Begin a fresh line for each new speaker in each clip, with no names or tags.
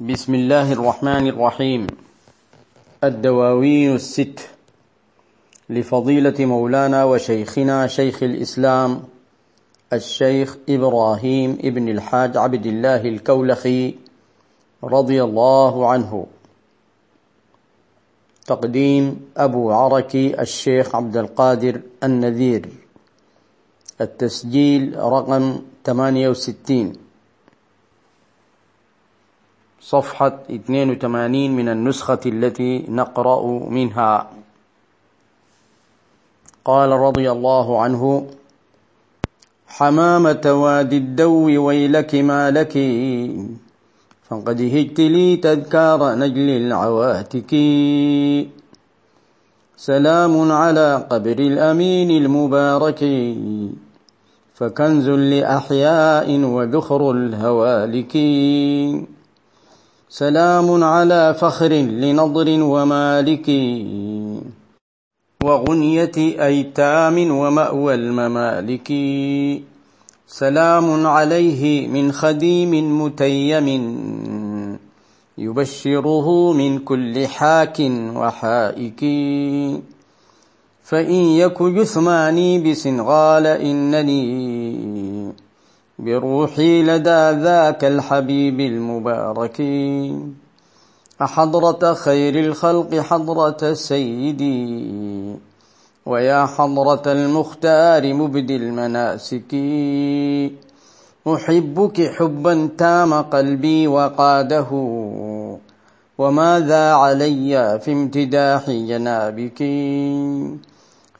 بسم الله الرحمن الرحيم. الدواوين الست. لفضيلة مولانا وشيخنا شيخ الإسلام الشيخ إبراهيم ابن الحاج عبد الله الكولخي رضي الله عنه. تقديم أبو عركي الشيخ عبد القادر النذير. التسجيل رقم 68 صفحة 82 من النسخة التي نقرأ منها. قال رضي الله عنه حمامة وادي الدو ويلك ما لك فقد هجت لي تذكار نجل العواتك. سلام على قبر الأمين المبارك فكنز لأحياء وذخر الهوالك. سلام على فخر لنضر ومالك وغنية أيتام ومأوى الممالك. سلام عليه من خديم متيم يبشره من كل حاك وحائك. فإن يك جثماني بسنغال إنني بروحي لدى ذاك الحبيب المبارك. أحضرة خير الخلق حضرة سيدي. ويا حضرة المختار مبدي المناسك. أحبك حبا تام قلبي وقاده. وماذا علي في امتداح جنابك.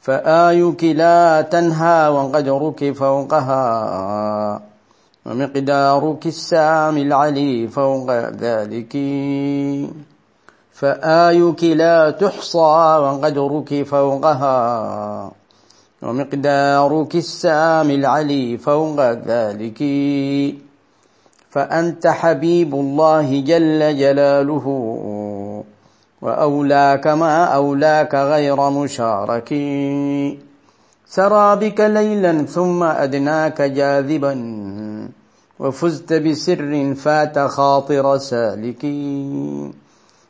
فآيك لا تنهى وقدرك فوقها ومقدارك السامي العلي فوق ذلك. فآيك لا تحصى وقدرك فوقها ومقدارك السامي العلي فوق ذلك. فأنت حبيب الله جل جلاله. وأولاك ما أولاك غير مشارك. سرى بك ليلا ثم أدناك جاذبا. وفزت بسر فات خاطر سالك.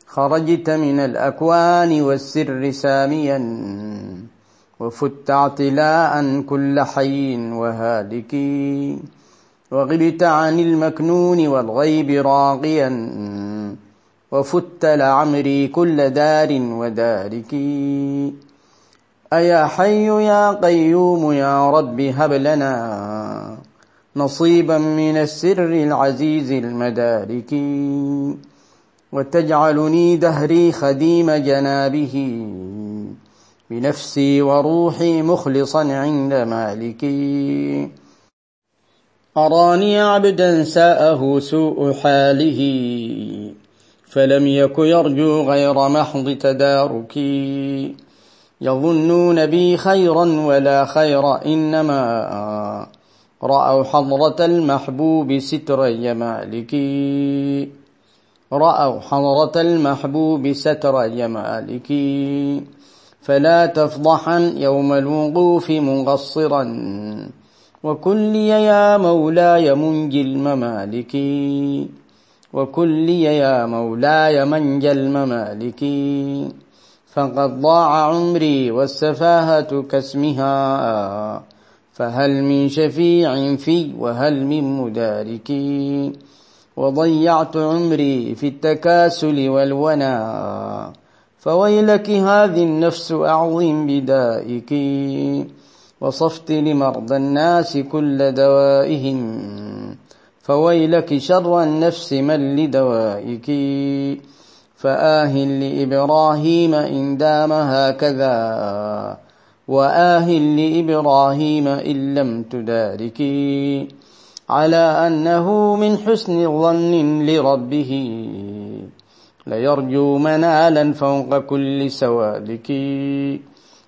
خرجت من الأكوان والسر ساميا. وفت اعتلاء كل حي وهالك. وغبت عن المكنون والغيب راقيا وفت لعمري كل دار ودارك. أيا حي يا قيوم يا رب هب لنا نصيبا من السر العزيز المدارك. وتجعلني دهري خديم جنابه. بنفسي وروحي مخلصا عند مالكي أراني عبدا ساءه سوء حاله. فلم يك يرجو غير محض تداركي. يظنون بي خيرا ولا خير إنما رأوا حضرة المحبوب ستر يمالك. رأوا حضرة المحبوب ستر يمالك. فلا تفضحا يوم الوقوف مقصرا وكل يا مولاي منجي الممالك وكل يا مولاي منجى الممالك. فقد ضاع عمري والسفاهة كاسمها. فهل من شفيع في وهل من مدارك. وضيعت عمري في التكاسل والونا. فويلك هذه النفس أعظم بدائك. وصفت لمرضى الناس كل دوائهم. فويلك شر النفس من لدوائك. فآه لإبراهيم إن دام هكذا وآه لإبراهيم إن لم تداركي على أنه من حسن ظن لربه ليرجو منالا فوق كل سوالك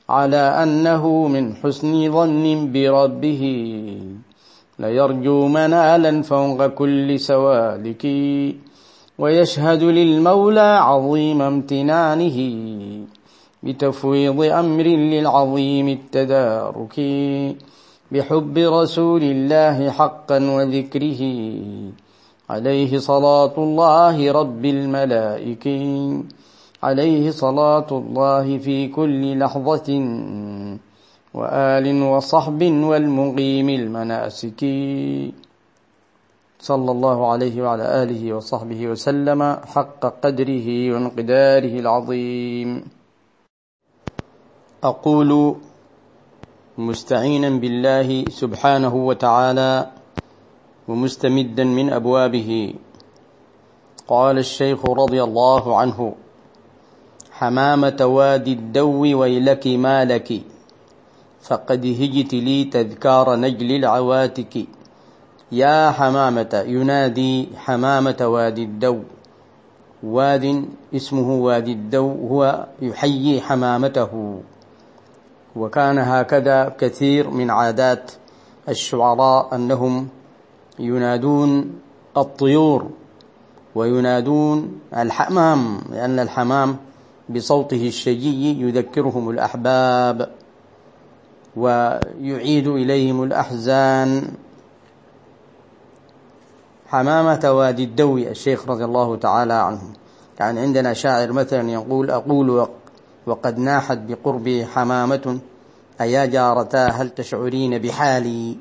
على أنه من حسن ظن بربه. ليرجو منالا فوق كل سوالك ويشهد للمولى عظيم امتنانه بتفويض أمر للعظيم التدارك بحب رسول الله حقا وذكره عليه صلاة الله رب الملائكة عليه صلاة الله في كل لحظة. وآل وصحب والمقيم المناسك. صلى الله عليه وعلى آله وصحبه وسلم حق قدره وانقداره العظيم. أقول مستعينا بالله سبحانه وتعالى ومستمدا من أبوابه. قال الشيخ رضي الله عنه حمامة وادي الدو ويلك ما لك فقد هجت لي تذكار نجل العواتك. يا حمامة ينادي حمامة وادي الدو. واد اسمه وادي الدو هو يحيي حمامته. وكان هكذا كثير من عادات الشعراء أنهم ينادون الطيور وينادون الحمام لأن الحمام بصوته الشجي يذكرهم الأحباب. ويعيد إليهم الأحزان. حمامة وادي الدوي الشيخ رضي الله تعالى عنه. يعني عندنا شاعر مثلا يقول أقول وقد ناحت بقربي حمامة أيا جارتا هل تشعرين بحالي؟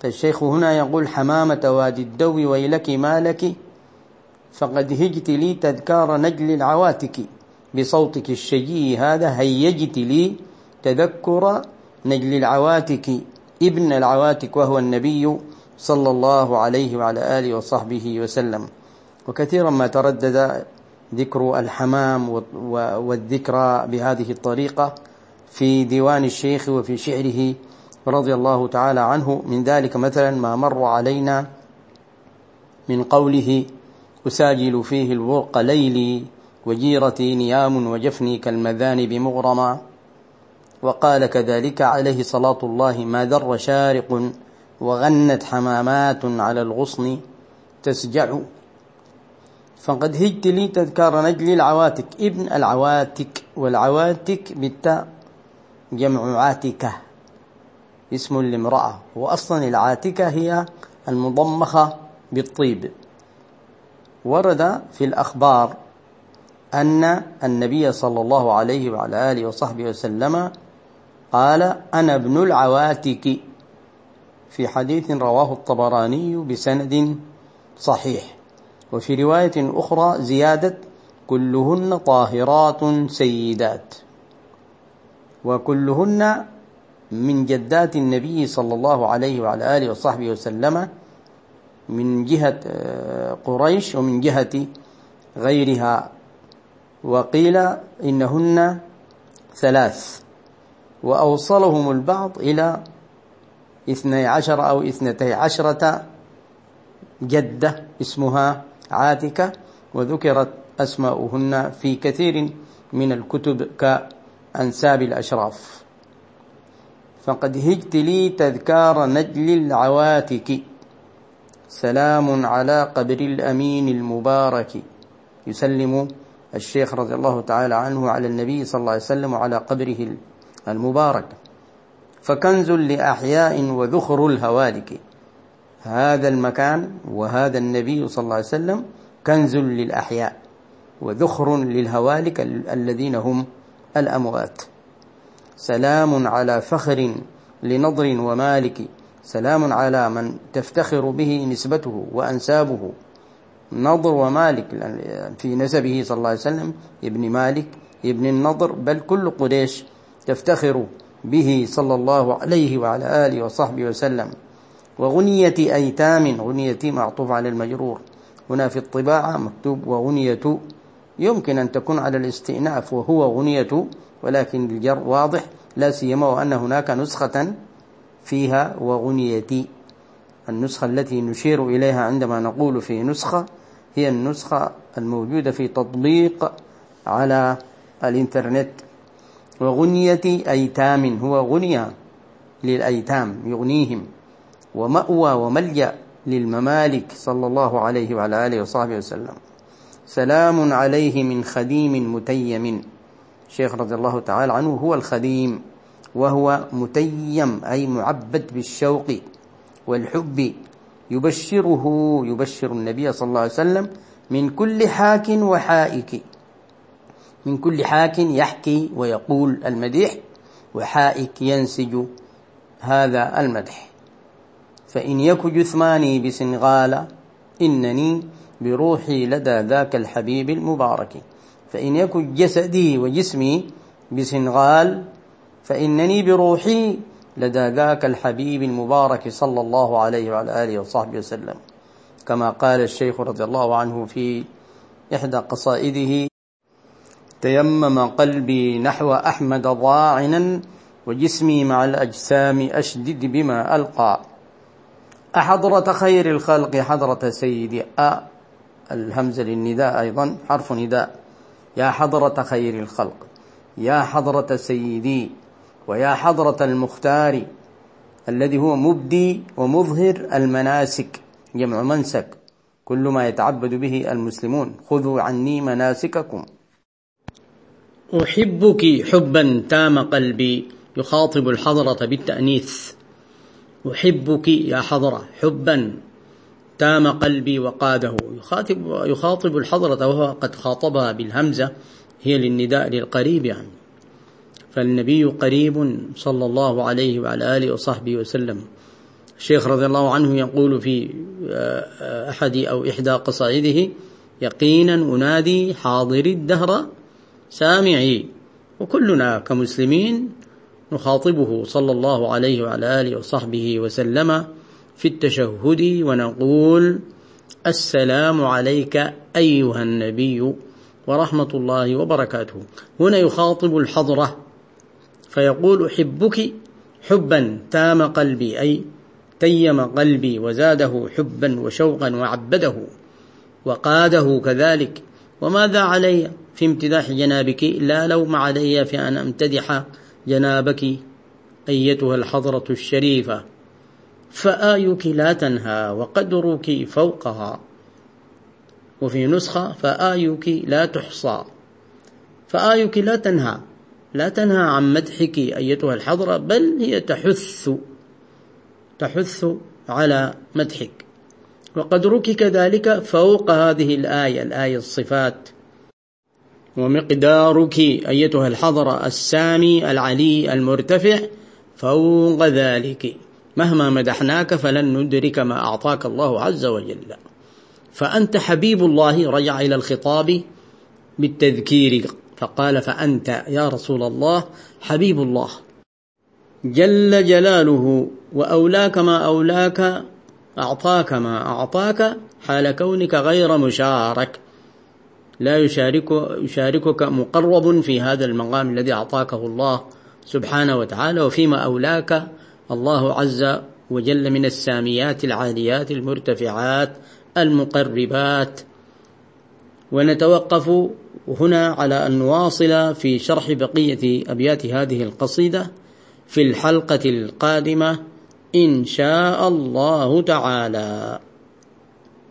فالشيخ هنا يقول حمامة وادي الدو ويلك ما لك فقد هجت لي تذكار نجل العواتك بصوتك الشجي هذا هيجت لي تذكر نجل العواتك ابن العواتك وهو النبي صلى الله عليه وعلى آله وصحبه وسلم. وكثيرا ما تردد ذكر الحمام والذكرى بهذه الطريقة في ديوان الشيخ وفي شعره رضي الله تعالى عنه. من ذلك مثلا ما مر علينا من قوله أساجل فيه الورق ليلي وجيرتي نيام وجفني كالمذانب مغرما. وقال كذلك عليه صلاة الله ما ذر شارق وغنت حمامات على الغصن تسجع. فقد هجت لي تذكار نجل العواتك. ابن العواتك. والعواتك بالتاء جمع عاتكة. اسم لامرأة. وأصلا العاتكة هي المضمخة بالطيب. ورد في الأخبار أن النبي صلى الله عليه وعلى آله وصحبه وسلم قال أنا ابن العواتك. في حديث رواه الطبراني بسند صحيح. وفي رواية أخرى زيادة كلهن طاهرات سيدات. وكلهن من جدات النبي صلى الله عليه وعلى آله وصحبه وسلم من جهة آه، قريش ومن جهة غيرها. وقيل إنهن ثلاث. وأوصلهم البعض إلى اثني عشر أو اثنتي عشرة جدة اسمها عاتكة وذكرت أسماؤهن في كثير من الكتب كأنساب الأشراف. فقد هجت لي تذكار نجل العواتك. سلام على قبر الأمين المبارك. يسلم الشيخ رضي الله تعالى عنه على النبي صلى الله عليه وسلم وعلى قبره المبارك. فكنز لأحياء وذخر الهوالك. هذا المكان وهذا النبي صلى الله عليه وسلم كنز للأحياء وذخر للهوالك الذين هم الأموات. سلام على فخر لنضر ومالك. سلام على من تفتخر به نسبته وأنسابه. نضر ومالك في نسبه صلى الله عليه وسلم. ابن مالك ابن النضر. بل كل قريش تفتخر به صلى الله عليه وعلى آله وصحبه وسلم. وغنية أيتام غنية معطوف على المجرور. هنا في الطباعة مكتوب وغنية. يمكن أن تكون على الاستئناف وهو غنية ولكن الجر واضح. لا سيما وأن هناك نسخة فيها وغنيتي النسخة التي نشير إليها عندما نقول في نسخة هي النسخة الموجودة في تطبيق على الإنترنت. وغنية أيتام هو غنية للأيتام يغنيهم. ومأوى وملجأ للممالك صلى الله عليه وعلى آله وصحبه وسلم. سلام عليه من خديم متيم. الشيخ رضي الله تعالى عنه هو الخديم وهو متيم أي معبد بالشوق والحب. يبشره يبشر النبي صلى الله عليه وسلم من كل حاك وحائك. من كل حاك يحكي ويقول المديح وحائك ينسج هذا المدح. فإن يك جثماني بسنغال إنني بروحي لدى ذاك الحبيب المبارك. فإن يك جسدي وجسمي بسنغال فإنني بروحي لدى ذاك الحبيب المبارك صلى الله عليه وعلى آله وصحبه وسلم. كما قال الشيخ رضي الله عنه في إحدى قصائده تيمم قلبي نحو أحمد ضاعنا وجسمي مع الأجسام أشدد بما ألقى. أحضرة خير الخلق حضرة سيدي أ. الهمزة للنداء أيضا حرف نداء. يا حضرة خير الخلق يا حضرة سيدي ويا حضرة المختار الذي هو مبدي ومظهر المناسك جمع منسك. كل ما يتعبد به المسلمون خذوا عني مناسككم. أحبك حبا تام قلبي يخاطب الحضرة بالتأنيث. أحبك يا حضرة حبا تام قلبي وقاده. يخاطب, يخاطب الحضرة وهو قد خاطبها بالهمزة هي للنداء للقريب يعني. فالنبي قريب صلى الله عليه وعلى آله وصحبه وسلم. الشيخ رضي الله عنه يقول في آه، أحد أو إحدى قصائده يقينا أنادي حاضر الدهر سامعي. وكلنا كمسلمين نخاطبه صلى الله عليه وعلى آله وصحبه وسلم في التشهد ونقول السلام عليك أيها النبي ورحمة الله وبركاته. هنا يخاطب الحضرة فيقول أحبك حبا تام قلبي أي تيم قلبي وزاده حبا وشوقا وعبده وقاده كذلك وماذا علي؟ في امتداح جنابك لا لوم علي في أن أمتدح جنابك أيتها الحضرة الشريفة. فآيك لا تنهى وقدرك فوقها. وفي نسخة فآيك لا تحصى. فآيك لا تنهى لا تنهى عن مدحك أيتها الحضرة بل هي تحث تحث على مدحك. وقدرك كذلك فوق هذه الآية الآية الصفات. ومقدارك أيتها الحضرة السامي العلي المرتفع فوق ذلك. مهما مدحناك فلن ندرك ما أعطاك الله عز وجل. فأنت حبيب الله رجع إلى الخطاب بالتذكير. فقال فأنت يا رسول الله حبيب الله. جل جلاله وأولاك ما أولاك أعطاك ما أعطاك حال كونك غير مشارك. لا يشارك يشاركك مقرب في هذا المقام الذي أعطاكه الله سبحانه وتعالى وفيما أولاك الله عز وجل من الساميات العاليات المرتفعات المقربات. ونتوقف هنا على أن نواصل في شرح بقية أبيات هذه القصيدة في الحلقة القادمة إن شاء الله تعالى.